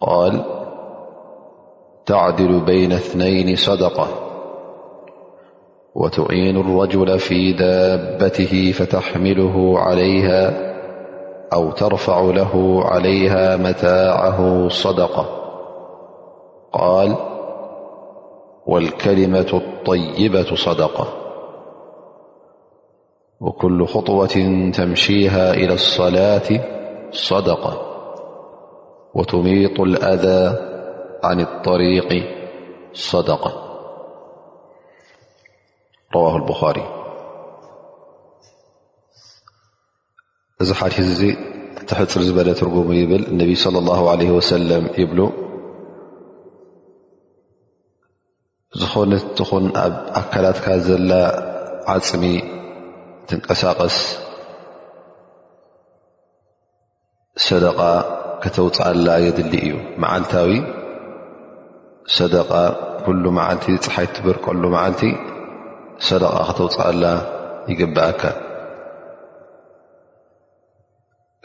قال تعدل بين اثنين صدقة وتئين الرجل في ذابته فتحمله عليها أو ترفع له عليها متاعه صدقة قال والكلمة الطيبة صدقة وكل خطوة تمشيها إلى الصلاة صدقة وتميط الأذى عن الطريق صدقة رواه البخاري درالنبي صلى الله عليه وسلم بل ዝኾነት ትኹን ኣብ ኣካላትካ ዘላ ዓፅሚ ትንቀሳቐስ ሰደቃ ከተውፅኣላ የድሊ እዩ መዓልታዊ ሰደቃ ኩሉ መዓልቲ ፀሓይ ትበርቀሉ መዓልቲ ሰደቃ ከተውፅኣላ ይግብኣካ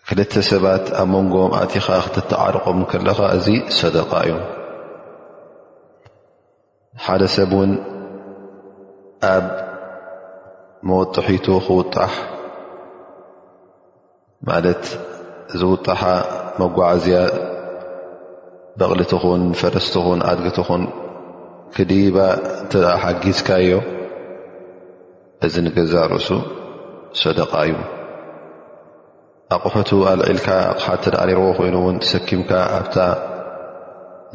ክልተ ሰባት ኣብ መንጎም ኣቲኻ ክትተዓርቆም ከለኻ እዚ ሰደቃ እዩ ሓደ ሰብ ውን ኣብ መወጥሒቱ ክውጣሕ ማለት ዝውጣሓ መጓዓዝያ በቕሊ ትኹን ፈረስ ትኹን ኣድጊ ትኹን ክድይባ እተ ሓጊዝካዮ እዚ ንገዛእ ርእሱ ሰደቃ እዩ ኣቕሑቱ ኣልዒልካ ኣቕሓ ተዳዕሪርዎ ኮይኑ እውን ተሰኪምካ ኣብታ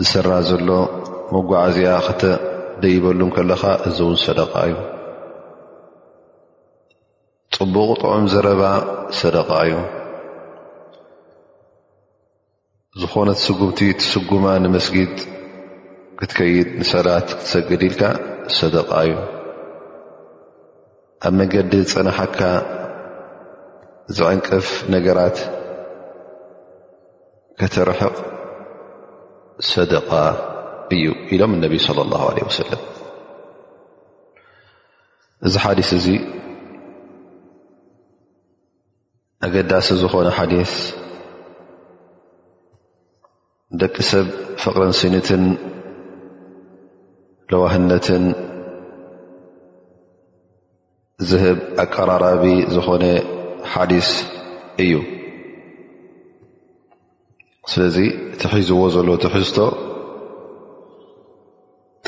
ዝስራ ዘሎ መጓዓዝያ ከተደይበሉ ከለኻ እዚ እውን ሰደቃ እዩ ፅቡቕ ጥዑም ዘረባ ሰደቃ እዩ ዝኾነት ስጉምቲ ትስጉማ ንመስጊድ ክትከይድ ንሰላት ክትሰግድ ኢልካ ሰደቃ እዩ ኣብ መንገዲ ዝፀናሓካ ዝዕንቅፍ ነገራት ከተርሕቕ ሰደቃ እዩ ኢሎም እነቢ ለ ላ ለ ወሰለም እዚ ሓዲስ እዚ ኣገዳሲ ዝኾነ ሓዲስ ደቂ ሰብ ፍቕርን ስኒትን ለዋህነትን ዝህብ ኣቀራራቢ ዝኾነ ሓዲስ እዩ ስለዚ እቲ ሒዝዎ ዘሎ ትሕዝቶ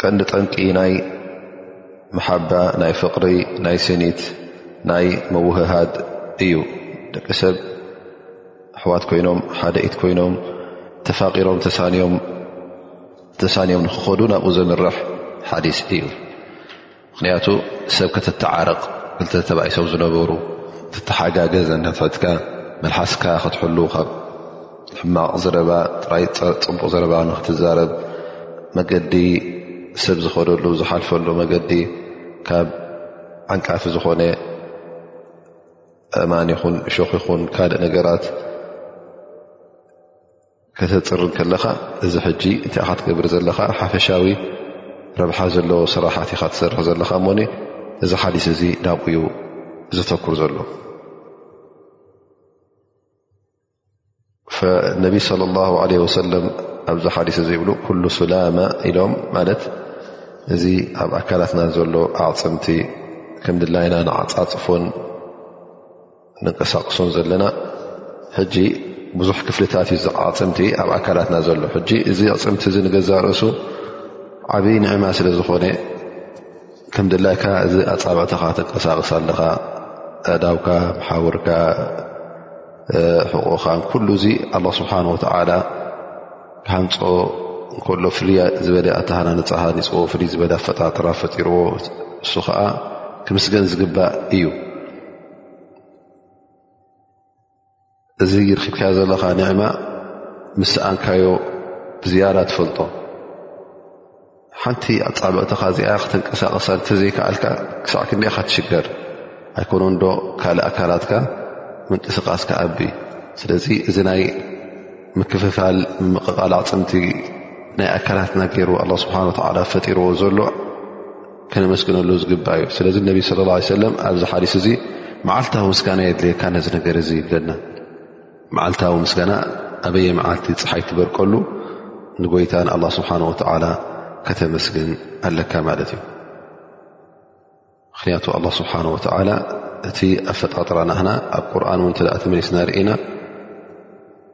ቀንዲ ጠንቂ ናይ መሓባ ናይ ፍቕሪ ናይ ስኒት ናይ መውህሃድ እዩ ደቂ ሰብ ኣሕዋት ኮይኖም ሓደ ኢት ኮይኖም ተፋቒሮም ተሳንዮም ንክኸዱ ናብኡ ዘምርሕ ሓዲስ እዩ ምክንያቱ ሰብ ከተተዓርቕ ክልተ ተባኢሶም ዝነበሩ ተተሓጋገዝ ነንሕትሕትካ መልሓስካ ክትሕሉ ካብ ሕማቕ ዘረባ ጥራይ ፅቡቕ ዘረባ ንክትዛረብ መገዲ ሰብ ዝኸደሉ ዝሓልፈሉ መገዲ ካብ ዓንቃፊ ዝኾነ እማን ይኹን እሾኽ ይኹን ካልእ ነገራት ከተፅሪ ከለኻ እዚ ሕጂ እቲ ኢኻ ትገብር ዘለኻ ሓፈሻዊ ረብሓ ዘለዎ ስራሓት ኢኻ ትሰርሕ ዘለኻ እሞ እዚ ሓዲስ እዚ ናብኡ ዩ ዘተኩር ዘሎ ነቢ صለ ላه ለ ወሰለም ኣብዚ ሓዲስ እዚ ይብሉ ኩሉ ሱላማ ኢሎም ማለት እዚ ኣብ ኣካላትና ዘሎ ኣዕፅምቲ ከምድላይና ንዓፃፅፎን ንቀሳቅሶን ዘለና ሕጂ ብዙሕ ክፍልታት እዩ ኣዕፅምቲ ኣብ ኣካላትና ዘሎ ሕጂ እዚ ኣዕፅምቲ እዚ ንገዛ ርእሱ ዓብዪ ንዕማ ስለ ዝኾነ ከም ድላይካ እዚ ኣፃብዕትኻ ተቀሳቅስ ኣለኻ ኣእዳውካ መሓውርካ ሕቑካ ኩሉ እዚ ኣላ ስብሓን ወተዓላ ክሃንፆ እንከሎ ፍልያ ዝበለ ኣተሃናንፃ ሃኒፅዎ ፍልይ ዝበለ ኣፈጣጥራ ፈጢርዎ እሱ ከዓ ክምስገን ዝግባእ እዩ እዚ ርኪብካዮ ዘለኻ ኒዕማ ምስ ሰኣንካዮ ብዝያዳ ትፈልጦ ሓንቲ ኣፃብዕትኻ እዚኣ ክተንቀሳቐሳ እንተዘይከኣልካ ክሳዕ ክንደኻ ትሽገር ኣይኮነ ዶ ካልእ ኣካላትካ ምንቅስቓስ ክዓቢ ስለዚ እዚ ናይ ምክፍፋል ምምቕቓል ኣዕፅምቲ ናይ ኣካላትና ገይሩ ኣላ ስብሓን ወተዓላ ፈጢርዎ ዘሎ ከነመስግነሉ ዝግባእ እዩ ስለዚ ነቢ ስለ ላ ሰለም ኣብዚ ሓዲስ እዚ መዓልታዊ ምስጋና የድልየካ ነዚ ነገር እዚ ይብለና መዓልታዊ ምስጋና ኣበየ መዓልቲ ፀሓይ ትበርቀሉ ንጎይታ ንኣላ ስብሓን ወተዓላ ከተመስግን ኣለካ ማለት እዩ ምክንያቱ ኣላ ስብሓን ወተዓላ እቲ ኣፈጣጥራ ናህና ኣብ ቁርን እውን ተኣ ተመሊስና ርኢና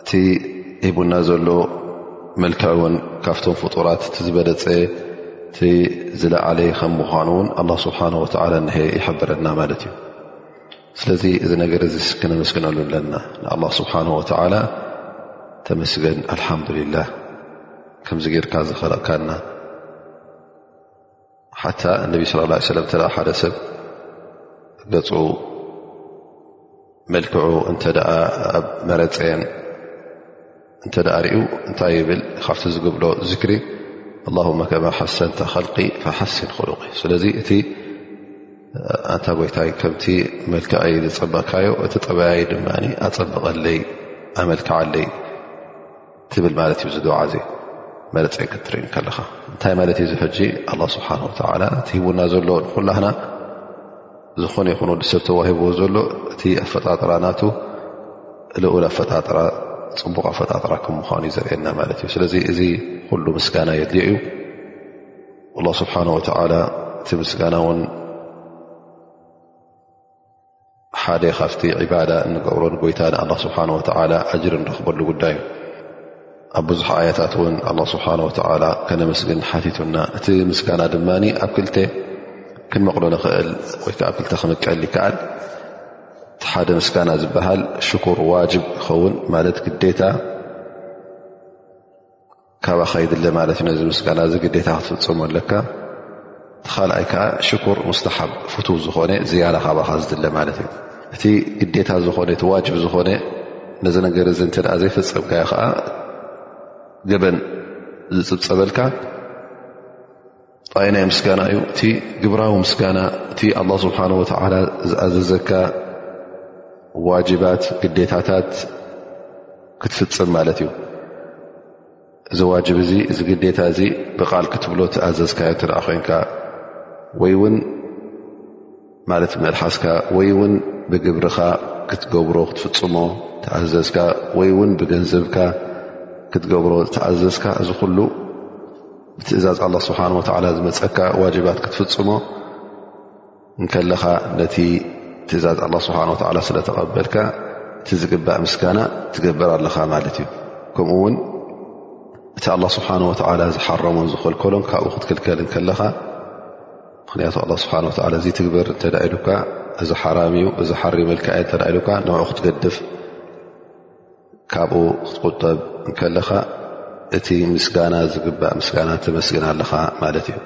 እቲ ሂቡና ዘሎ መልክዕ እውን ካብቶም ፍጡራት እቲ ዝበለፀ እቲ ዝለዓለ ከም ምኳኑ እውን ኣላ ስብሓን ወተላ እሀ ይሕበረና ማለት እዩ ስለዚ እዚ ነገር እዚ ክነመስግነሉ ኣለና ንኣላ ስብሓን ወተላ ተመስገን ኣልሓምዱልላህ ከምዚ ጌርካ ዝኸለቕካና ሓታ እነቢ ስለ ላ ሰለም ተ ሓደ ሰብ ገፁ መልክዑ እንተ ኣብ መረፀን እንተ ርእዩ እንታይ ይብል ካብቲ ዝግብሎ ዝክሪ ኣላሁመ ከማ ሓሰንተ ኸልቂ ሓሲን ክሉቂ ስለዚ እቲ ኣንታ ጎይታይ ከምቲ መልክዐይ ዝፀበቕካዮ እቲ ጠበያይ ድማ ኣፀበቐለይ ኣመልክዓለይ ትብል ማለት እዩ ዝድዓ እዚ መርፀ ክትርኢ ከለኻ እንታይ ማለት እዩ ዚ ሕጂ ኣላ ስብሓን ወተላ እቲ ሂቡና ዘሎ ንኩላህና ዝኾነ ይኹን ወዲ ሰብ ተዋሂብዎ ዘሎ እቲ ኣፈጣጥራ ናቱ ልኡል ኣፈጣጥራ ፅቡቕ ኣፈጣጥራ ከም ምኳኑ እዩ ዘርእየና ማለት እዩ ስለዚ እዚ ኩሉ ምስጋና የድልዮ እዩ ኣላ ስብሓን ወተላ እቲ ምስጋና እውን ሓደ ካብቲ ዕባዳ እንገብሮ ንጎይታ ንኣ ስብሓ ወላ ኣጅር ንረክበሉ ጉዳይ እዩ ኣብ ብዙሕ ኣያታት እውን ኣ ስብሓ ወላ ከነመስግን ሓቲቱና እቲ ምስጋና ድማ ኣብ ክልተ ክንመቕሎ ንኽእል ወይከዓ ኣብ ክልተ ክምቀል ይከኣል እቲ ሓደ ምስጋና ዝበሃል ሽኩር ዋጅብ ይኸውን ማለት ግዴታ ካባኻ ይድለ ማለት እዩ ነዚ ምስጋና እዚ ግዴታ ክትፍፀሙ ኣለካ እቲ ካልኣይ ከዓ ሽኩር ሙስታሓብ ፍቱ ዝኾነ ዝያዳ ካባኻ ዝድለ ማለት እዩ እቲ ግዴታ ዝኾነ እቲ ዋጅብ ዝኾነ ነዚ ነገር እዚ እንተ ዘይፈፀምካዮ ከዓ ገበን ዝፅብፀበልካ ጣይ ናይ ምስጋና እዩ እቲ ግብራዊ ምስጋና እቲ ኣላ ስብሓን ወተዓላ ዝኣዘዘካ ዋጅባት ግዴታታት ክትፍፅም ማለት እዩ እዚ ዋጅብ እዚ እዚ ግዴታ እዚ ብቓል ክትብሎ ትኣዘዝካዮ እተ ኮይንካ ወይ ውን ማለት መልሓስካ ወይ ውን ብግብርኻ ክትገብሮ ክትፍፅሞ ተኣዘዝካ ወይ ውን ብገንዘብካ ክትገብሮ ተኣዘዝካ እዚ ኩሉ ብትእዛዝ ኣላ ስብሓን ወተዓላ ዝመፀካ ዋጅባት ክትፍፅሞ እንከለኻ ነቲ ትእዛዝ ኣላ ስብሓን ወተዓላ ስለ ተቐበልካ እቲ ዝግባእ ምስጋና ትገብር ኣለኻ ማለት እዩ ከምኡ ውን እቲ ኣላ ስብሓን ወተዓላ ዝሓረሞን ዝኸልከሎን ካብኡ ክትክልከል እንከለኻ ምክንያቱ ኣላ ስብሓን ወተዓላ እዚ ትግበር እንተ ኢሉካ እዚ ሓራም እዩ እዚ ሓሪመልካ እየ እተ ኢሉካ ንኡ ክትገድፍ ካብኡ ክትቁጠብ እንከለኻ እቲ ምስጋና ዝግባእ ምስጋና ተመስግና ኣለኻ ማለት እዩ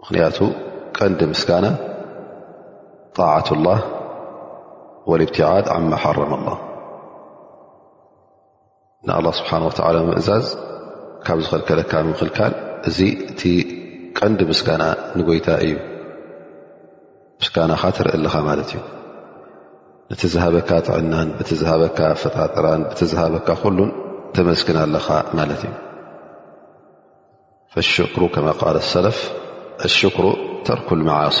ምኽንያቱ ቀንዲ ምስጋና ጣዓት ላህ ወልብትዓድ ዓማ ሓረም ኣላ ንኣላ ስብሓን ወተላ ምእዛዝ ካብ ዝኸልከለካ ምኽልካል እዚ እቲ ቀንዲ ምስጋና ንጎይታ እዩ ምስጋናኻ ትርኢ ኣለኻ ማለት እዩ እቲ ዝሃበካ ጥዕናን እቲ ዝሃበካ ፈጣጥራን እቲ ዝሃበካ ኩሉን ተመስግና ኣለኻ ማለት እዩ ፈሽክሩ ከማ ቃል ሰለፍ ኣሽክሩ ተርኩ ልመዓሲ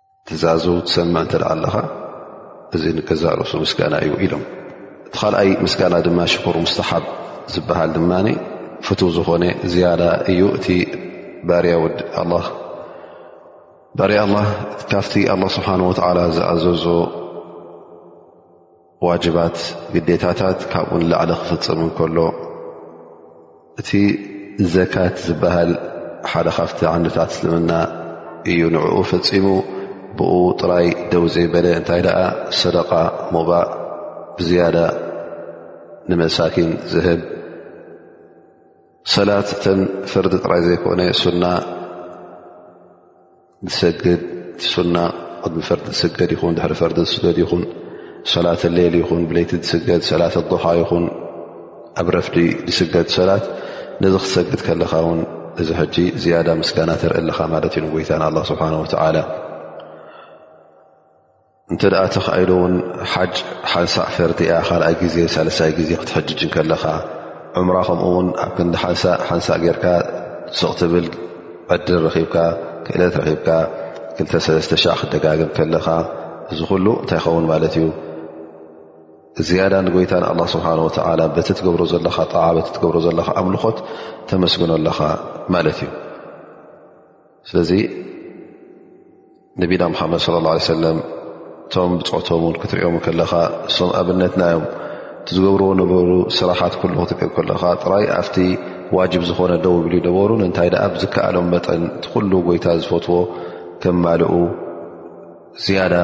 ትእዛዙ ትሰምዕ እንተ ኣለኻ እዚ ንገዛ ርእሱ ምስጋና እዩ ኢሎም እቲ ካልኣይ ምስጋና ድማ ሽኩር ሙስተሓብ ዝበሃል ድማ ፍትው ዝኾነ ዝያዳ እዩ እቲ ባርያ ወዲ ኣላ ባርያ ኣላ ካብቲ ኣላ ስብሓን ወተዓላ ዝኣዘዞ ዋጅባት ግዴታታት ካብኡ ንላዕሊ ክፍፅም እንከሎ እቲ ዘካት ዝበሃል ሓደ ካብቲ ዓነታት እስልምና እዩ ንዕኡ ፈፂሙ ብኡ ጥራይ ደው ዘይበለ እንታይ ደኣ ሰደቃ ሞባእ ብዝያዳ ንመሳኪን ዝህብ ሰላት እተን ፈርዲ ጥራይ ዘይኮነ ሱና ትሰግድ ሱና ቅድሚ ፈርዲ ትስገድ ይኹን ድሕሪ ፈርዲ ትስገድ ይኹን ሰላት ሌል ይኹን ብለይቲ ትስገድ ሰላት ኣዱሓ ይኹን ኣብ ረፍዲ ዝስገድ ሰላት ነዚ ክትሰግድ ከለኻ ውን እዚ ሕጂ ዝያዳ ምስጋና ተርኢ ኣለኻ ማለት እዩ ንጎይታን ኣላ ስብሓን ወተዓላ እንተ ደኣ ተኻኢሉ እውን ሓጅ ሓንሳዕ ፈርዲ እያ ካልኣይ ግዜ ሳልሳይ ግዜ ክትሕጅጅ እንከለኻ ዑምራ ከምኡ ውን ኣብ ክንዲ ሓንሳእ ሓንሳእ ጌርካ ስቕ ትብል ዕድል ረኺብካ ክእለት ረኺብካ ክልተ ሰለስተ ሻዕ ክትደጋግም ከለኻ እዚ ኩሉ እንታይ ይኸውን ማለት እዩ ዝያዳ ንጎይታ ንኣላ ስብሓን ወተዓላ በቲ ትገብሮ ዘለኻ ጣዓ በቲ ትገብሮ ዘለኻ ኣምልኾት ተመስግኖ ኣለኻ ማለት እዩ ስለዚ ነቢና ሙሓመድ ለ ላ ሰለም እቶም ብፆቶም ን ክትሪኦም ከለኻ እሶም ኣብነትና እዮም እቲ ዝገብርዎ ነበሩ ስራሓት ኩሉ ክትሪኦ ከለኻ ጥራይ ኣብቲ ዋጅብ ዝኾነ ደው ብሉ ነበሩ ንእንታይ ደኣ ብዝከኣሎም መጠን እቲ ኩሉ ጎይታ ዝፈትዎ ከም ማልኡ ዝያዳ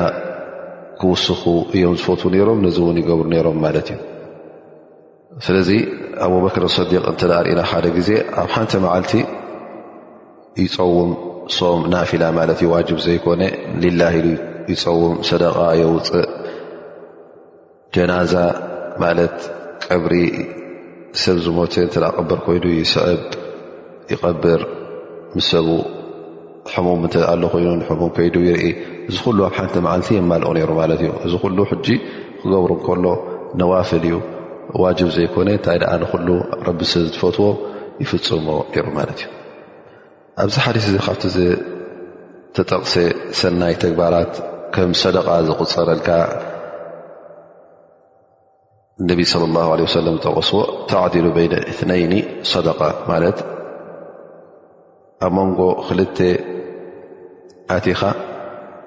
ክውስኹ እዮም ዝፈትዉ ነይሮም ነዚ እውን ይገብሩ ነይሮም ማለት እዩ ስለዚ ኣቡበክር ሰዲቅ እንተ ርእና ሓደ ግዜ ኣብ ሓንቲ መዓልቲ ይፀውም ሶም ናፊላ ማለት ዩ ዋጅብ ዘይኮነ ሊላ ኢሉ ይፀውም ሰደቃ የውፅእ ጀናዛ ማለት ቀብሪ ሰብ ዝሞተ እተ ቅብር ኮይኑ ይስዕብ ይቐብር ምሰቡ ሕሙም እተ ኣሎ ኮይኑ ሕሙም ከይዱ ይርኢ እዚ ኩሉ ኣብ ሓንቲ መዓልቲ የማልኦ ነይሩ ማለት እዩ እዚ ኩሉ ሕጂ ክገብሩ ከሎ ነዋፍል እዩ ዋጅብ ዘይኮነ እንታይ ደኣ ንኩሉ ረቢ ስለ ዝትፈትዎ ይፍፅሞ ነይሩ ማለት እዩ ኣብዚ ሓዲስ እዚ ካብቲ ዝተጠቕሰ ሰናይ ተግባራት ከም ሰደቃ ዝቁፀረልካ እነቢ صለ ላሁ ለ ወሰለም ዝጠቀስዎ ተዕዲሉ በይነ እትነይኒ ሰደቃ ማለት ኣብ መንጎ ክልተ ኣቲኻ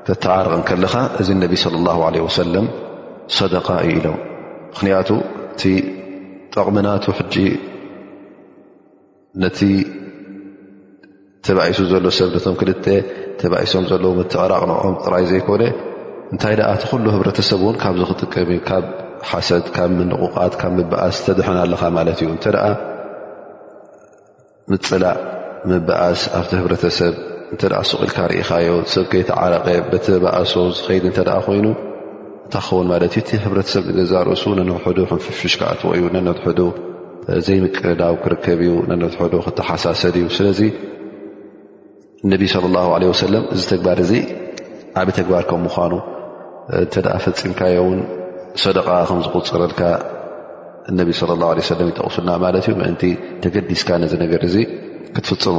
ተተዓርቕ እንከለኻ እዚ እነቢ صለ ላሁ ለ ወሰለም ሰደቃ እዩ ኢሎም ምኽንያቱ እቲ ጠቕሚናቱ ሕጂ ነቲ ተባኢሱ ዘሎ ሰብ ነቶም ክልተ ተባኢሶም ዘለዉ ምትዕራቕ ንኦም ጥራይ ዘይኮነ እንታይ ደኣ እቲ ኩሉ ህብረተሰብ እውን ካብዚ ክጥቀም እዩ ካብ ሓሰት ካብ ምንቑቓት ካብ ምበኣስ ተድሐን ኣለኻ ማለት እዩ እንተ ደኣ ምፅላእ ምበኣስ ኣብቲ ህብረተሰብ እንተ ሱቕኢልካ ርኢኻዮ ሰብ ከይተዓረቀ በቲ በእሶ ዝኸይድ እንተ ኮይኑ ታኸውን ማለት እዩ እቲ ሕብረተሰብ ንገዛእ ርእሱ ነንሕዱ ክንፍሽሽ ክኣትዎ እዩ ነንሕዱ ዘይምቅርዳው ክርከብ እዩ ነንሕዱ ክተሓሳሰድ እዩ ስለዚ እነቢ ስለ ላ ለ ወሰለም እዚ ተግባር እዚ ዓብ ተግባር ከም ምኳኑ እንተ ፈፂምካዮ እውን ሰደቃ ከም ዝቁፅረልካ እነቢ ስለ ላ ለ ሰለም ይጠቕሱና ማለት እዩ ምእንቲ ተገዲስካ ነዚ ነገር እዚ ክትፍፅሞ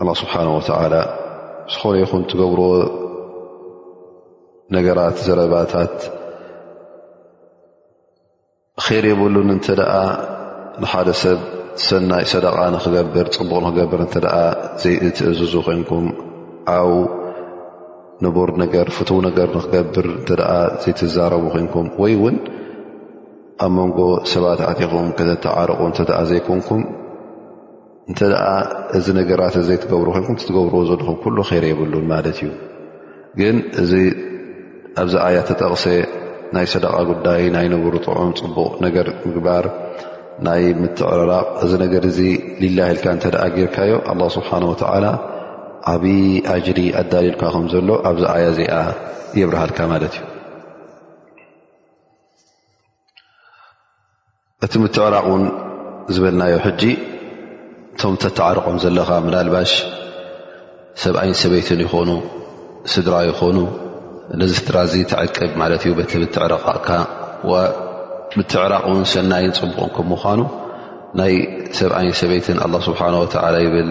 ኣላ ስብሓን ወተዓላ ዝኾነ ይኹን ትገብርዎ ነገራት ዘረባታት ኼር የብሉን እንተ ደኣ ንሓደ ሰብ ሰናይ ሰደቓ ንክገብር ፅቡቕ ንክገብር እንተ ደኣ ዘይእትእዝዙ ኮንኩም ኣው ንቡር ነገር ፍትው ነገር ንክገብር እንተ ደኣ ዘይትዛረቡ ኮንኩም ወይ እውን ኣብ መንጎ ሰባት ኣዕቲኹም ከተተዓርቑ እንተ ደኣ ዘይኮንኩም እንተ እዚ ነገራት ዘይትገብሩ ኮንኩም ትገብርዎ ዘለኹም ኩሉ ኸይረ የብሉን ማለት እዩ ግን እዚ ኣብዚ ኣያ ተጠቕሰ ናይ ሰደቃ ጉዳይ ናይ ንብሩ ጥዑም ፅቡቕ ነገር ምግባር ናይ ምትዕርራቕ እዚ ነገር እዚ ሊላ ኢልካ እንተ ጌርካዮ ኣላ ስብሓን ወተዓላ ዓብዪ ኣጅሪ ኣዳልልካ ከም ዘሎ ኣብዚ ኣያ እዚኣ የብርሃልካ ማለት እዩ እቲ ምትዕራቕ ውን ዝበልናዮ ሕጂ እቶም ተተዓርቖም ዘለኻ ምናልባሽ ሰብኣይን ሰበይትን ይኾኑ ስድራ ይኾኑ ነዚ ስድራ እዚ ተዕቅብ ማለት እዩ በቲ ምትዕረቓካ ምትዕራቕ ውን ሰናይን ፅቡቕን ከም ምኳኑ ናይ ሰብኣይን ሰበይትን ኣላ ስብሓን ወተላ ይብል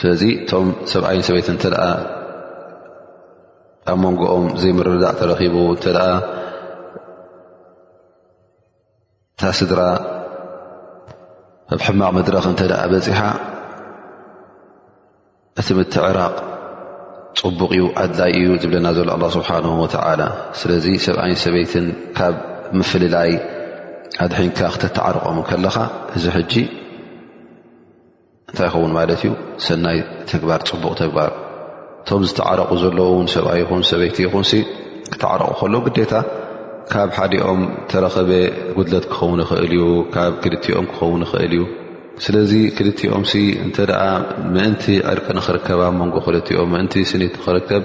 ስለዚ እቶም ሰብኣይን ሰበይት እተ ኣብ መንጎኦም ዘይምርዳእ ተረኪቡ እተ እታ ስድራ ኣብ ሕማቕ መድረኽ እንተ በፂሓ እቲ ምትዕራቕ ፅቡቕ እዩ ኣድላይ እዩ ዝብለና ዘሎ ኣላ ስብሓን ወተላ ስለዚ ሰብኣይን ሰበይትን ካብ ምፍልላይ ኣድሒንካ ክተተዓርቆም ከለኻ እዚ ሕጂ እንታይ ይኸውን ማለት እዩ ሰናይ ተግባር ፅቡቕ ተግባር እቶም ዝተዓረቑ ዘለዉ ውን ሰብኣ ይኹን ሰበይቲ ይኹን ክተዓረቑ ከሎ ግዴታ ካብ ሓዲኦም ተረኸበ ጉድለት ክኸውን ይኽእል እዩ ካብ ክልቲኦም ክኸውን ይኽእል እዩ ስለዚ ክልቲኦም ሲ እንተ ምእንቲ ዕርቂ ንክርከብ ኣብ መንጎ ክልቲኦም ምእንቲ ስኒት ንክርከብ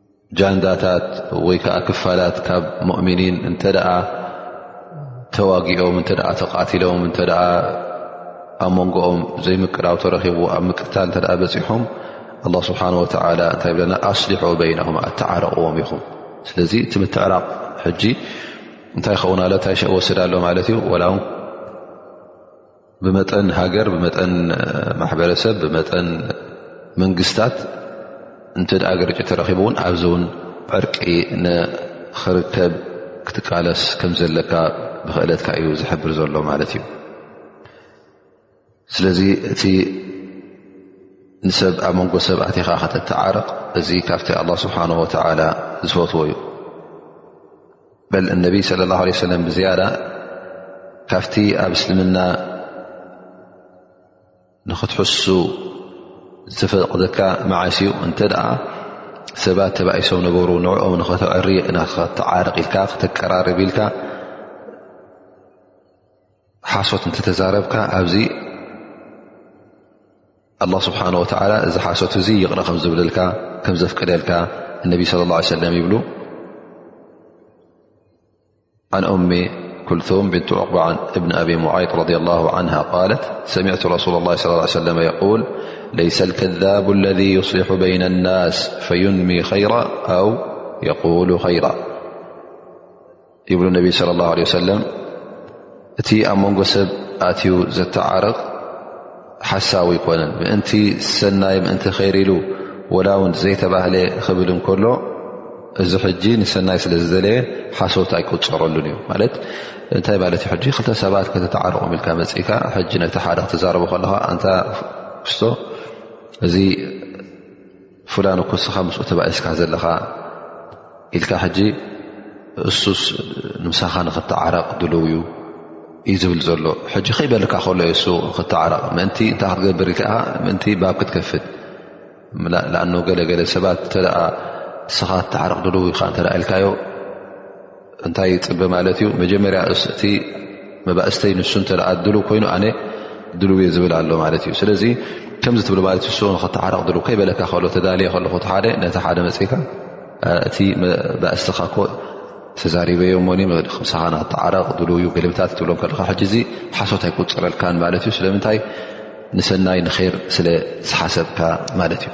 ጃንዳታት ወይ ከዓ ክፋላት ካብ ሞእሚኒን እንተ ተዋጊኦም እተ ተቃትሎም እተ ኣብ መንጎኦም ዘይምቅራው ተረኪቡ ኣብ ምቅታል እተ በፂሖም ኣላ ስብሓን ወተላ እንታይ ብለና ኣስሊሖ በይናም ኣተዓረቕዎም ኢኹም ስለዚ እቲ ምትዕራቕ ሕጂ እንታይ ይኸውን ኣሎ እንታይ ሸ ወስድ ኣሎ ማለት እዩ ላ ውን ብመጠን ሃገር ብመጠን ማሕበረሰብ ብመጠን መንግስታት እንተ ደኣ ግርጭ ተረኪቡ እውን ኣብዚ እውን ዕርቂ ንክርከብ ክትቃለስ ከም ዘለካ ብክእለትካ እዩ ዝሕብር ዘሎ ማለት እዩ ስለዚ እቲ ንሰብ ኣብ መንጎ ሰብ ኣቲኻ ከተተዓርቕ እዚ ካብቲ ኣላ ስብሓን ወተዓላ ዝፈትዎ እዩ በል እነቢ ስለ ላ ለ ሰለም ብዝያዳ ካብቲ ኣብ እስልምና ንኽትሕሱ ዝተፈቕደካ መዓስ እዩ እንተ ደኣ ሰባት ተባኢሶም ነበሩ ንዕኦም ንኸተዕሪ ንኸተዓርቂ ኢልካ ክተቀራርብ ኢልካ ሓሶት እንተተዛረብካ ኣብዚ الله سبحانه وتعالى حت يقر ل ك فقلك انبي صى الله عليه سلم يبل عن أم كلثم بنت عقبة عن بن أبي ميض رضي الله عنها الت سمعة رسول الله صلى اله عليه وسلم يقول ليس الكذاب الذي يصلح بين الناس فينمي خيرا أو يقول خيرا ይብሉ ነቢ صለ ላه ለ ሰለም እቲ ኣብ መንጎ ሰብ ኣትዩ ዘተዓርቕ ሓሳዊ ኣይኮነን ምእንቲ ሰናይ ምእንቲ ከይር ኢሉ ወላ ውን ዘይተባህለ ክብል እንከሎ እዚ ሕጂ ንሰናይ ስለ ዝደለየ ሓሶት ኣይቁፀረሉን እዩ ማለት እንታይ ማለት እዩ ሕጂ ክልተ ሰባት ከተተዓርቑም ኢልካ መፅእካ ሕጂ ነቲ ሓደ ክትዛረቡ ከለካ ኣንታ ክስቶ እዚ ፍላን እኮ እስኻ ምስኡ ተባኢስካ ዘለኻ ኢልካ ሕጂ እሱስ ንምሳኻ ንኽትዓረቕ ድልው እዩ እዩ ዝብል ዘሎ ሕጂ ከይበልካ ከሎ እሱ ክትዓረቕ ምእንቲ እንታይ ክትገብር ኢልካ ምእንቲ ባብ ክትከፍት ኣ ገለገለ ሰባት እተ እስኻ ትዓረቕ ድልው ኢልካዮ እንታይ ይፅበ ማለት እዩ መጀመርያ እቲ መባእስተይ ንሱ እተ ድል ኮይኑ ኣነ ድልው የ ዝብል ኣሎ ማለት እዩ ስለዚ ከምዚ ትብል ማለ ዩ ሱቅ ንክተዓረቕ ድል ከይበለካ ከሎ ተዳልየ ከለኩ ሓደ ነቲ ሓደ መፅካ እቲ መባእስትካ ኮ ተዛሪበዮ ሞኒ ምሳኻ ንክተዓረቕ ድል ዩ ግልምታት ትብሎ ከለካ ሕጂ እዚ ሓሶት ኣይቁፅረልካን ማለት እዩ ስለምንታይ ንሰናይ ንር ስለ ዝሓሰብካ ማለት እዩ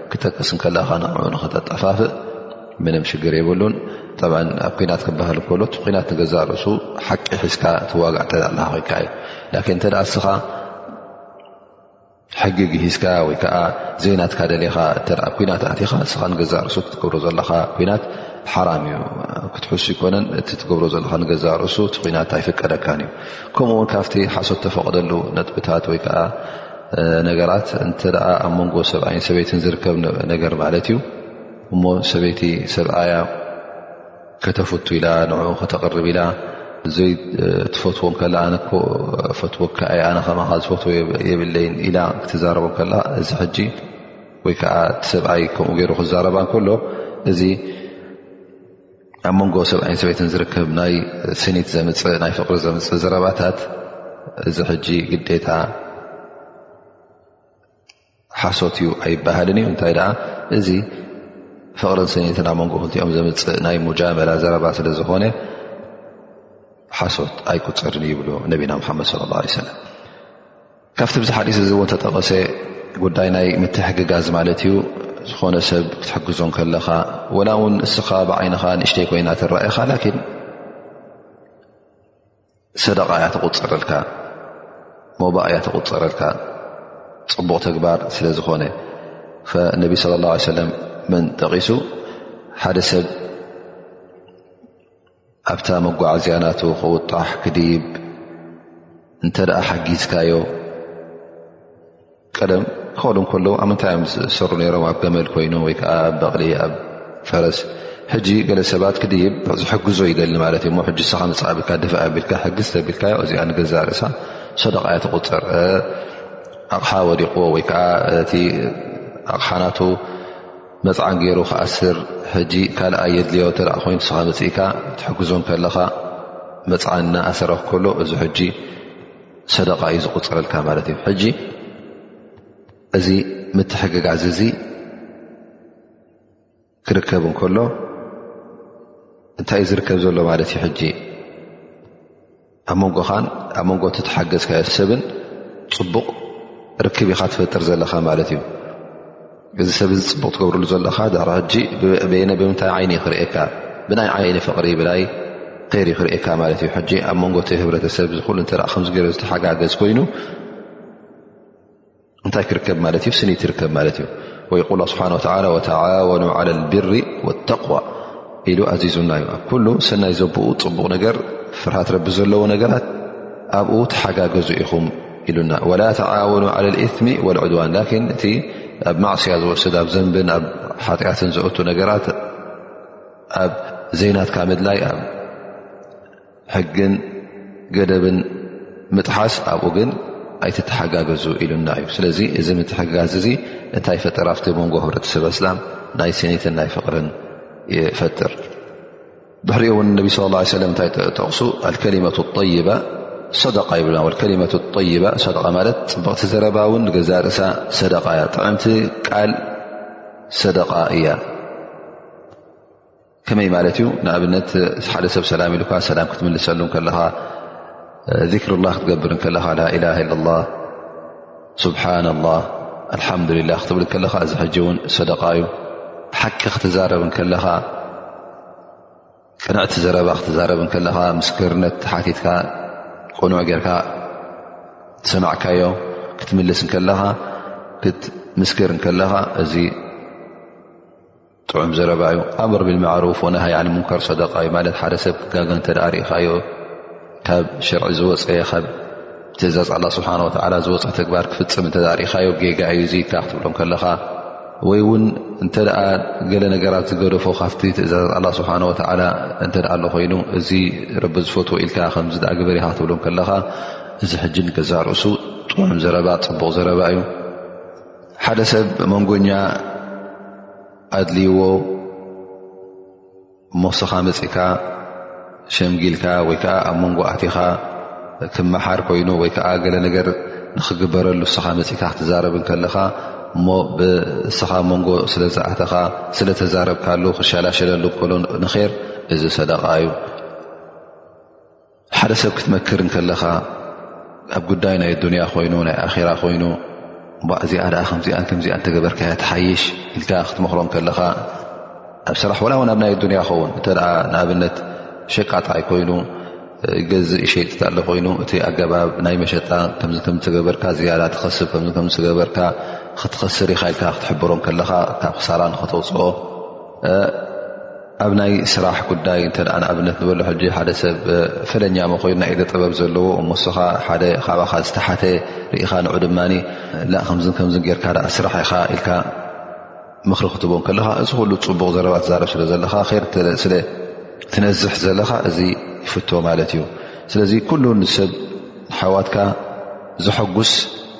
ክተቅስ ከለካ ንዕኡ ንክተጠፋፍእ ምንም ሽግር የብሉን ጠብ ኣብ ኩናት ክበሃል ከሎ እቲ ኩናት ንገዛእ ርእሱ ሓቂ ሒዝካ ትዋጋእ እተ ኣለካ ኮይካ እዩ ላኪን እንተ እስኻ ሕጊ ግሂዝካ ወይ ከዓ ዘይናትካ ደሌኻ እተ ኩናት ኣትኻ እስኻ ንገዛእ ርእሱ ክትገብሮ ዘለካ ኩናት ሓራም እዩ ክትሕሱ ይኮነን እቲ ትገብሮ ዘለካ ንገዛእ ርእሱ እቲ ኩናት ኣይፍቀደካን እዩ ከምኡውን ካብቲ ሓሶት ተፈቅደሉ ነጥብታት ወይከዓ ነገራት እንተ ኣብ መንጎ ሰብኣይን ሰበይትን ዝርከብ ነገር ማለት እዩ እሞ ሰበይቲ ሰብኣያ ከተፍቱ ኢላ ን ከተቕርብ ኢላ ዘይትፈትዎ ከላ ፈትወካ ኣነ ከማካ ዝፈትዎ የብለይን ኢላ ክትዛረቦ ከላ እዚ ሕጂ ወይ ከዓ ሰብኣይ ከምኡ ገይሩ ክዛረባ ከሎ እዚ ኣብ መንጎ ሰብኣይን ሰበይትን ዝርከብ ናይ ስኒት ዘምፅእ ናይ ፍቕሪ ዘምፅእ ዘረባታት እዚ ሕጂ ግዴታ ሓሶት እዩ ኣይበሃልን እዩ እንታይ ደኣ እዚ ፍቕርን ስኒትን ኣብ መንጎ ክልቲኦም ዘምፅእ ናይ ሙጃመላ ዘረባ ስለ ዝኾነ ሓሶት ኣይቁፅርን ይብሉ ነቢና ሙሓመድ ለ ላ ሰለም ካብቲ ብዚ ሓዲስ እዚ እውን ተጠቐሰ ጉዳይ ናይ ምትሕግጋዝ ማለት እዩ ዝኾነ ሰብ ክትሕግዞ ከለኻ ወላ እውን እስኻ ብዓይንኻ ንእሽተይ ኮይና ትረኣኻ ላኪን ሰደቃ እያ ተቁፅረልካ ሞባ እያ ተቁፅረልካ ፅቡቕ ተግባር ስለ ዝኾነ ነቢ ስለ ላ ሰለም መን ጠቒሱ ሓደ ሰብ ኣብታ መጓዓዝያ ናቱ ክውጣሕ ክድይብ እንተ ደኣ ሓጊዝካዮ ቀደም ክኸሉ ከለዉ ኣብ ምንታይ እዮም ዝሰሩ ነይሮም ኣብ ገመል ኮይኑ ወይ ከዓ ኣብ በቕሊ ኣብ ፈረስ ሕጂ ገለ ሰባት ክድይብ ዝሕግዞ ይደሊ ማለት እዩሞ ሕጂ ሰኻ ንፃዕብልካ ድፍ ኣቢልካ ሕግዝ ተቢልካዮ እዚኣ ንገዛ ርእሳ ሰደቃ እያ ትቁፅር ኣቕሓ ወዲቕዎ ወይ ከዓ እቲ ኣቕሓናቱ መፅዓን ገይሩ ክኣስር ሕጂ ካልኣይ የድልዮ እተ ኮይኑ ንስኻ መፅእካ ትሕግዞ ከለኻ መፅዓን እናኣሰረ ከሎ እዚ ሕጂ ሰደቃ እዩ ዝቁፅረልካ ማለት እዩ ሕጂ እዚ ምትሕግጋዝ እዚ ክርከብ እንከሎ እንታይ እዩ ዝርከብ ዘሎ ማለት እዩ ሕጂ ኣብ መንጎኻን ኣብ መንጎ እቲ ተሓገዝካዮ ሰብን ፅቡቕ ርክብ ኢኻ ትፈጥር ዘለኻ ማለት እዩ እዚ ሰብ እዚ ፅቡቕ ትገብርሉ ዘለኻ ዳራ ሕጂ በየነ ብምንታይ ዓይኒ ዩ ክርእካ ብናይ ዓይኒ ፍቕሪ ብናይ ኸይር ዩ ክርእካ ማለት እዩ ሕጂ ኣብ መንጎ እቲ ህብረተሰብ ዝኩሉ እተ ከምዚ ገይሮ ዝተሓጋገዝ ኮይኑ እንታይ ክርከብ ማለት እዩ ስኒት ይርከብ ማለት እዩ ወይቁል ስብሓ ወላ ወተዓወኑ ዓላ ልብሪ ወተቅዋ ኢሉ ኣዚዙና እዩ ኣብ ኩሉ ሰናይ ዘብኡ ፅቡቕ ነገር ፍርሃት ረቢ ዘለዎ ነገራት ኣብኡ ተሓጋገዙ ኢኹም ኢሉና ወላ ተዓወኑ ዓላ ልእትሚ ወልዑድዋን ላኪን እቲ ኣብ ማዕስያ ዝወስድ ኣብ ዘንብን ኣብ ሓጢኣትን ዘእቱ ነገራት ኣብ ዘይናትካ ምድላይ ሕግን ገደብን ምጥሓስ ኣብኡ ግን ኣይትተሓጋገዙ ኢሉና እዩ ስለዚ እዚ ምትሕጋዝ እዚ እንታይ ይፈጥር ኣብቲ መንጎ ህብረተሰብ ኣስላም ናይ ስኒትን ናይ ፍቕርን ይፈጥር ድሕሪኡ እውን ነቢ ስለ ላ ሰለም እንታይ ጠቕሱ ኣልከሊመት ጠይባ ሰደቃ ይብልና ከሊመት ጠይባ ሰደቃ ማለት ፅብቕቲ ዘረባ እውን ገዛ ርእሳ ሰደቃ እያ ጥዕምቲ ቃል ሰደቃ እያ ከመይ ማለት እዩ ንኣብነት ሓደ ሰብ ሰላም ኢሉካ ሰላም ክትምልሰሉ ከለኻ ذክር ላ ክትገብር ከለኻ ላላ ላ ስብሓና ላ ኣልሓምዱላ ክትብል ከለኻ እዚ ሕጂ እውን ሰደቃ እዩ ሓቂ ክትዛረብ ከለኻ ቅንዕቲ ዘረባ ክትዛረብ ከለኻ ምስክርነት ሓቲትካ ቁኑዕ ጌርካ ሰማዕካዮ ክትምልስ ከለኻ ክትምስክር ከለኻ እዚ ጥዑም ዘረባ እዩ ኣምር ብልማዕሩፍ ወነሃይ ዓን ሙንከር ሰደቃ እዩ ማለት ሓደ ሰብ ክጋገ እንተ ርእኻዮ ካብ ሸርዒ ዝወፀ ካብ ትእዛዝ ኣላ ስብሓን ወተዓላ ዝወፀ ተግባር ክፍፅም እተ ርእኻዮ ጌጋ እዩ ዝይድካ ክትብሎም ከለኻ ወይ እውን እንተ ደኣ ገለ ነገራት ዝገደፎ ካብቲ ትእዛዛት ኣላ ስብሓን ወተዓላ እንተ ደኣ ኣሎ ኮይኑ እዚ ረቢ ዝፈትዎ ኢልካ ከምዚ ደኣ ግበር ኢኻ ክትብሎም ከለኻ እዚ ሕጂ ንገዛእ ርእሱ ጥዑም ዘረባ ፅቡቕ ዘረባ እዩ ሓደ ሰብ መንጎኛ ኣድልይዎ ሞስኻ መፅእካ ሸምጊልካ ወይ ከዓ ኣብ መንጎ ኣቲኻ ክመሓር ኮይኑ ወይ ከዓ ገለ ነገር ንክግበረሉ እስኻ መፅእካ ክትዛረብ ከለኻ እሞ ብእስኻ መንጎ ስለዝኣተኻ ስለተዛረብካሉ ክሸላሸለሉ ከሎ ንር እዚ ሰደቃ እዩ ሓደ ሰብ ክትመክር እንከለኻ ኣብ ጉዳይ ናይ ኣዱንያ ኮይኑ ናይ ኣራ ኮይኑ እዚኣ ኣ ከምዚኣ ከምዚኣ እተገበርካያ ትሓይሽ ኢልካ ክትመክሮ ከለኻ ኣብ ስራሕ ዋላ ውን ኣብ ናይ ኣዱንያ ኸውን እተ ንኣብነት ሸቃጣይ ኮይኑ ገዝእ ሸይጥቲ ኣለ ኮይኑ እቲ ኣገባብ ናይ መሸጣ ከምዚ ከም ተገበርካ ዝያዳ ትኸስብ ከ ከም ዝገበርካ ክትኸስር ኢኻ ኢልካ ክትሕብሮም ከለኻ ካብ ክሳራ ንኸተውፅኦ ኣብ ናይ ስራሕ ጉዳይ እተ ንኣብነት ንበሎ ሕጂ ሓደ ሰብ ፈለኛ መኮይኑ ናይ ኢደ ጥበብ ዘለዎ እሞስኻ ሓደ ካባኻ ዝተሓተ ርኢኻ ንዑ ድማ ከምዝ ከምዝ ጌርካ ኣ ስራሕ ኢኻ ኢልካ ምኽሪ ክትቦም ከለኻ እዚ ኩሉ ፅቡቕ ዘረባ ትዛረብ ስለ ዘለኻ ስለ ትነዝሕ ዘለኻ እዚ ይፍቶ ማለት እዩ ስለዚ ኩሉ ንሰብ ሓዋትካ ዘሐጉስ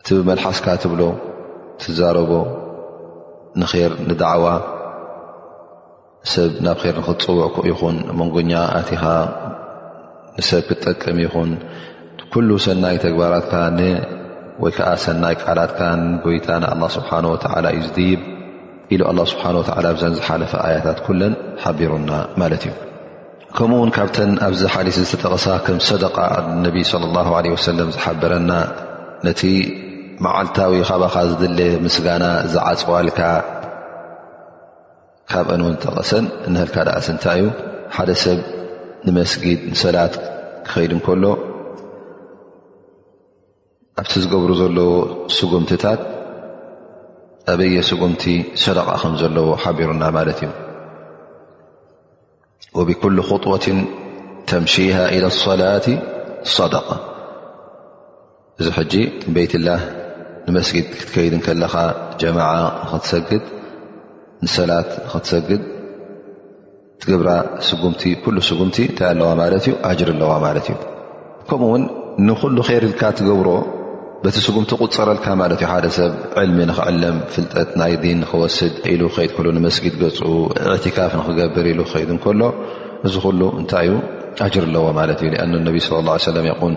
እቲ ብመልሓስካ ትብሎ ትዛረቦ ንር ንዳዕዋ ሰብ ናብ ር ንክትፅውዕ ይኹን መንጎኛ ኣቲኻ ንሰብ ክትጠቅም ይኹን ኩሉ ሰናይ ተግባራትካ ወይ ከዓ ሰናይ ቃላትካ ጎይታ ንኣላ ስብሓን ወተላ እዩ ዝድይብ ኢሉ ኣላ ስብሓን ወተላ ብዘን ዝሓለፈ ኣያታት ኩለን ሓቢሩና ማለት እዩ ከምኡ ውን ካብተን ኣብዚ ሓዲስ ዝተጠቐሳ ከም ሰደቃ ነቢ صለ ላ ለ ወሰለም ዝሓበረና ነቲ መዓልታዊ ካባኻ ዝድለ ምስጋና ዝዓፅዋልካ ካብአን ውን ዝጠቐሰን እንሀልካ ደኣስ እንታይ እዩ ሓደ ሰብ ንመስጊድ ንሰላት ክኸይድ እንከሎ ኣብቲ ዝገብሩ ዘለዎ ስጉምትታት ኣበየ ስጉምቲ ሰደቃ ከም ዘለዎ ሓቢሩና ማለት እዩ ወብኩሉ ክጡወት ተምሽሃ ኢለ ሰላት ሰደቃ እዚ ሕጂ ቤትላ ንመስጊድ ክትከይድ ከለኻ ጀማዓ ንኸትሰግድ ንሰላት ንኸትሰግድ ትገብራ ስጉምቲ ኩሉ ስጉምቲ እንታይ ኣለዋ ማለት እዩ ኣጅር ኣለዋ ማለት እዩ ከምኡ ውን ንኩሉ ር ኢልካ ትገብሮ በቲ ስጉምቲ ቁፀረልካ ማለት እዩ ሓደ ሰብ ዕልሚ ንክዕለም ፍልጠት ናይ ዲን ንክወስድ ኢሉ ክከይድ ከሎ ንመስጊድ ገፁ እዕትካፍ ንክገብር ኢሉ ክከይድ እንከሎ እዚ ኩሉ እንታይ እዩ ኣጅር ኣለዎ ማለት እዩ ኣነ ነቢ ለ ሰለም ይን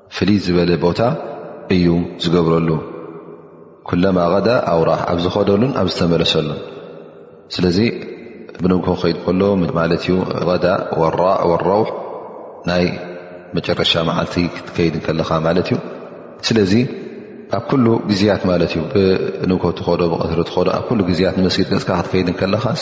ፍልይ ዝበለ ቦታ እዩ ዝገብረሉ ኩለማ ቐዳ ኣውራህ ኣብ ዝኸደሉን ኣብ ዝተመለሰሉን ስለዚ ብንግሆ ክኸይድ ከሎ ማለት እዩ ቐዳ ወራ ወረውሕ ናይ መጨረሻ መዓልቲ ክትከይድ ከለኻ ማለት እዩ ስለዚ ኣብ ኩሉ ግዜያት ማለት እዩ ብንግሆ ትኸዶ ብቐትሪ ትኸዶ ኣብ ኩሉ ግዜያት ንመስጊድ ገፅካ ክትከይድ ከለኻስ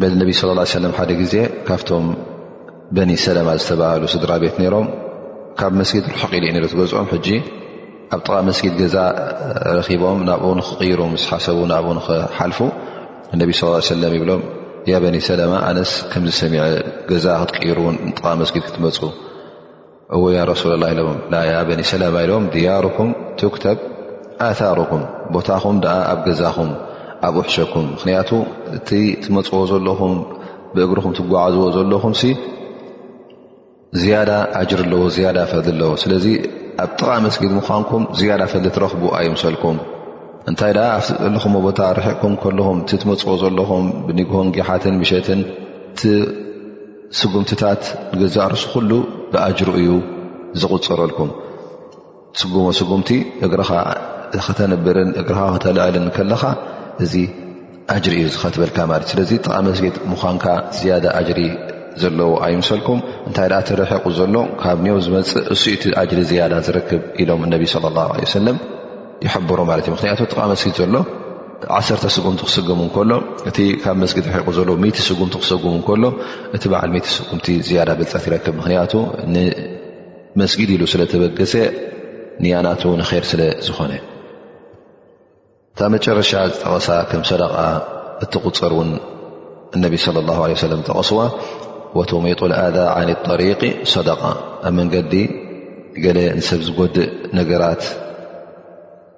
በዚ ነቢ ስለ ላ ሰለም ሓደ ግዜ ካብቶም በኒ ሰለማ ዝተባሃሉ ስድራ ቤት ነይሮም ካብ መስጊድ ርሑቕ ኢሉ ዩ ትገዝኦም ሕጂ ኣብ ጥቓ መስጊድ ገዛ ረኺቦም ናብኡ ንክቕይሩ ምስ ሓሰቡ ናብኡ ንክሓልፉ እነቢ ስ ሰለም ይብሎም ያ በኒ ሰለማ ኣነስ ከምዝሰሚዐ ገዛ ክትቅይሩን ንጥቓ መስጊድ ክትመፁ እዎ ያ ረሱላ ላ ኢሎም ላያ በኒ ሰላማ ኢሎም ድያርኩም ትክተብ ኣታርኩም ቦታኹም ደኣ ኣብ ገዛኹም ኣብ ውሕሸኩም ምኽንያቱ እቲ ትመፅዎ ዘለኹም ብእግርኹም ትጓዓዝዎ ዘለኹም ሲ ዝያዳ ኣጅር ኣለዎ ዝያዳ ፈሊ ኣለዎ ስለዚ ኣብ ጥቓ መስጊድ ምዃንኩም ዝያዳ ፈሊ ትረኽቡ ኣይምሰልኩም እንታይ ደኣ ኣብቲ ዘለኹም ቦታ ርሕቕኩም ከለኹም እቲ ትመፅዎ ዘለኹም ብንግሆን ጊሓትን ምሸትን ስጉምትታት ንገዛእ ርሱ ኩሉ ብኣጅሩ እዩ ዝቕፅረልኩም ስጉሞ ስጉምቲ እግርኻ ከተንብርን እግርኻ ከተልዕልን ከለኻ እዚ ኣጅሪ እዩ ዝኸትበልካ ማለት ስለዚ ጥቓ መስጊድ ምዃንካ ዝያዳ ኣጅሪ ዘለዎ ኣይምሰልኩም እንታይ ደኣ ተረሒቑ ዘሎ ካብ ኒው ዝመፅእ እሱኢቲ ኣጅሪ ዝያዳ ዝረክብ ኢሎም እነቢ ለ ላ ለ ሰለም ይሕብሩ ማለት እዩ ምክንያቱ ጥቓ መስጊድ ዘሎ ዓሰርተ ስጉምቲ ክስገሙ እንከሎ እቲ ካብ መስጊድ ሒቁ ዘሎ ሚቲ ስጉምቲ ክሰጉሙ እንከሎ እቲ በዓል ሚቲ ስጉምቲ ዝያዳ ብልፀት ይረክብ ምክንያቱ ንመስጊድ ኢሉ ስለተበገሰ ንያናቱ ንከር ስለ ዝኾነ እታ መጨረሻ ዝጠቐሳ ከም ሰደቃ እትቁፅር እውን እነቢ ለ ላ ለ ሰለም ጠቐስዋ ወተሚጡ ልኣዛ ዓን ጠሪቂ ሰደቃ ኣብ መንገዲ ገለ ንሰብ ዝጎድእ ነገራት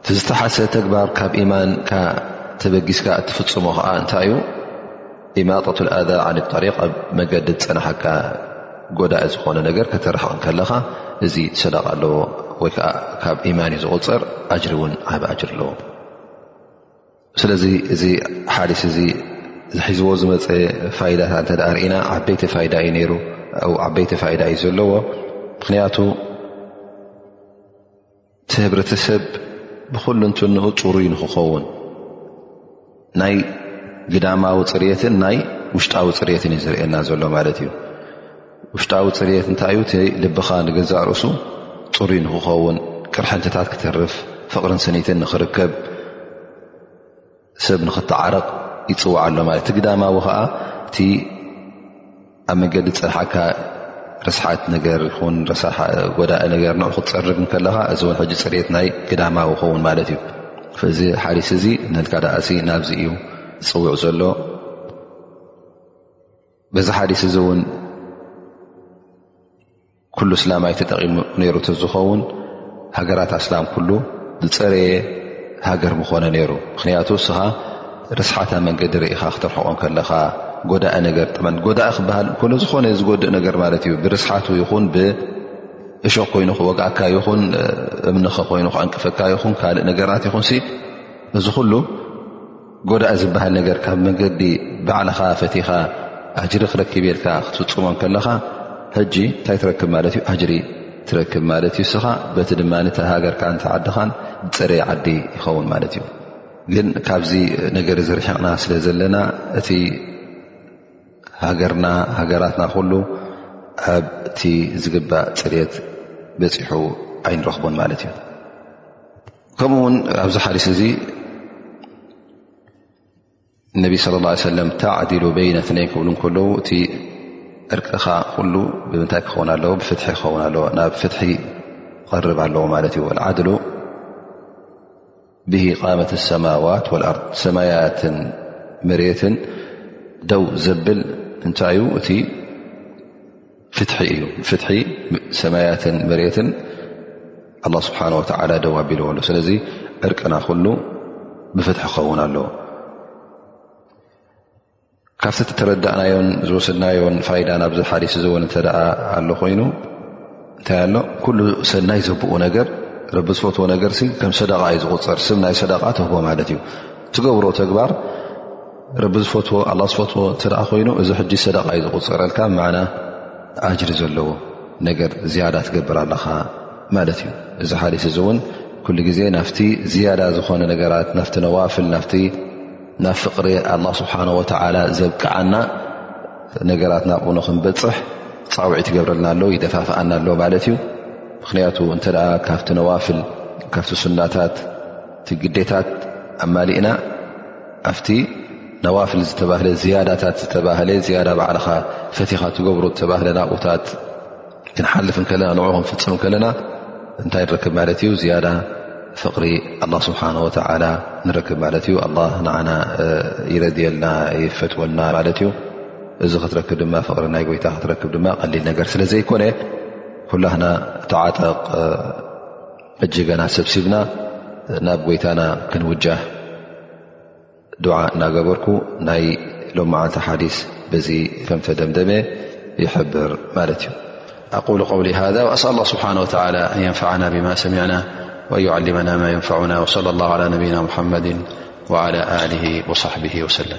እቲ ዝተሓሰ ተግባር ካብ ኢማንካ ተበጊስካ እትፍፅሞ ከዓ እንታይ እዩ ኢማጠት ኣዛ ዓን ጠሪቅ ኣብ መገዲ ዝፀናሓካ ጎዳኢ ዝኾነ ነገር ከተርሕቕ ከለኻ እዚ ሰደቃ ኣለዎ ወይ ከዓ ካብ ኢማን እዩ ዝቁፅር ኣጅሪ እውን ዓብ ኣጅሪ ኣለዎ ስለዚ እዚ ሓዲስ እዚ ዝሒዝዎ ዝመፀ ፋይዳታት እንተ ርእና ዓበይቲ ፋይዳ እዩ ነይሩ ዓበይቲ ፋይዳ እዩ ዘለዎ ምክንያቱ እቲ ህብረተሰብ ብኩሉ እንትንኡ ፅሩይ ንክኸውን ናይ ግዳማዊ ፅርትን ናይ ውሽጣዊ ፅርትን እዩ ዝርእየና ዘሎ ማለት እዩ ውሽጣዊ ፅርት እንታይ እዩ እቲ ልብኻ ንገዛእ ርእሱ ፅሩይ ንክኸውን ቅርሕንትታት ክትርፍ ፍቕርን ስኒትን ንክርከብ ሰብ ንኽተዓረቕ ይፅዋዕ ኣሎ ማለት እቲ ግዳማዊ ከዓ እቲ ኣብ መንገዲ ፅርሓካ ርስሓት ነገር ይኹን ጎዳኢ ነገር ን ክትፀርግ ከለኻ እዚ ውን ሕጂ ፅሬት ናይ ግዳማዊ ኸውን ማለት እዩ እዚ ሓዲስ እዚ ንልካ ደኣሲ ናብዚ እዩ ዝፅውዕ ዘሎ በዚ ሓዲስ እዚ እውን ኩሉ እስላማይ ተጠቒሙ ነይሩ ተዝኸውን ሃገራት ኣስላም ኩሉ ዝፀረየ ሃገር ምኾነ ነይሩ ምኽንያቱ እስኻ ርስሓታ መንገዲ ርኢኻ ክትርሕቆ ከለኻ ጎዳኢ ነገር ጠመን ጎዳኢ ክበሃል ኮነ ዝኾነ ዝጎድእ ነገር ማለት እዩ ብርስሓቱ ይኹን ብእሾክ ኮይኑ ክወግኣካ ይኹን እምንኸ ኮይኑ ክዕንቅፈካ ይኹን ካልእ ነገራት ይኹን እዚ ኩሉ ጎዳኢ ዝበሃል ነገር ካብ መገዲ ባዕልኻ ፈቲኻ ኣጅሪ ክረክብ የልካ ክትፍፅሞ ከለኻ ሕጂ እንታይ ትረክብ ማለት እዩ ኣጅሪ ትረክብ ማለት እዩ ስኻ በቲ ድማ ተ ሃገርካ ተ ዓድኻን ዝፀረየ ዓዲ ይኸውን ማለት እዩ ግን ካብዚ ነገር ዝርሕቕና ስለ ዘለና እቲ ሃገርና ሃገራትና ኩሉ ኣብቲ ዝግባእ ፅሬት በፂሑ ኣይንረኽቡን ማለት እዩ ከምኡ ውን ኣብዚ ሓዲስ እዚ ነቢ صለ ه ሰለ ተዕዲሉ በይነ ትነይ ክብሉ ከለዉ እቲ ዕርቅኻ ኩሉ ብምንታይ ክኸውን ኣለዎ ብፍትሒ ክኸውን ኣለዎ ናብ ፍትሒ ክቐርብ ኣለዎ ማለት እዩ ዓድሉ ብሂ ቃመት ሰማዋት ኣር ሰማያትን መሬትን ደው ዘብል እንታይ እዩ እቲ ፍትሒ እዩ ፍትሒ ሰማያትን መሬትን ኣላ ስብሓን ወተዓላ ደው ኣቢልዎ ኣሎ ስለዚ ዕርቅና ኩሉ ብፍትሒ ክኸውን ኣለዎ ካብቲ እተረዳእናዮን ዝወሰድናዮን ፋይዳ ናብዚ ሓዲስ እዚ እውን እንተደኣ ኣሎ ኮይኑ እንታይ ኣሎ ኩሉ ሰናይ ዘብኡ ነገር ረቢ ዝፈትዎ ነገር ሲ ከም ሰደቃ እዩ ዝቁፅር ስም ናይ ሰደቃ ትህቦ ማለት እዩ ትገብሮ ተግባር ረቢ ዝፈትዎ ኣላ ዝፈትዎ እተ ኮይኑ እዚ ሕጂ ሰደቃ እዩ ዝቁፅረልካ ብማዕና ኣጅሪ ዘለዎ ነገር ዝያዳ ትገብር ኣለኻ ማለት እዩ እዚ ሓዲስ እዚ እውን ኩሉ ግዜ ናፍቲ ዝያዳ ዝኾነ ነገራት ናፍቲ ነዋፍል ና ናብ ፍቅሪ ኣላ ስብሓን ወተዓላ ዘብቅዓና ነገራት ናብኡ ንክንበፅሕ ፃውዒ ትገብረልና ኣሎ ይደፋፍኣና ኣሎ ማለት እዩ ምክንያቱ እንተ ካብቲ ነዋፍል ካብቲ ሱናታት እቲ ግዴታት ኣማሊእና ኣብቲ ነዋፍል ዝተባህለ ዝያዳታት ዝተባህለ ዝያዳ ባዕልኻ ፈቲኻ ትገብሮ ዝተባህለ ናብኡታት ክንሓልፍ ከለና ንኡ ክንፍፅም ከለና እንታይ ንረክብ ማለት እዩ ዝያዳ ፍቕሪ ኣላ ስብሓን ወተላ ንረክብ ማለት እዩ ኣላ ንዓና ይረድየልና ይፈትወልና ማለት እዩ እዚ ክትረክብ ድማ ፍቕሪ ናይ ጎይታ ክትረክብ ድማ ቀሊል ነገር ስለ ዘይኮነ ኩላህና ተዓጠቕ جنا سبسبنا نب يتنا كنوجه دعة نجبرك ي لمعنة حدث ب كم دمدم يحبر ملت أقول قولي هذا وأسأل الله سبحانه وتعالى أن ينفعنا بما سمعنا وأن يعلمنا ما ينفعنا وصلى الله على نبينا محمد وعلى آله وصحبه وسلم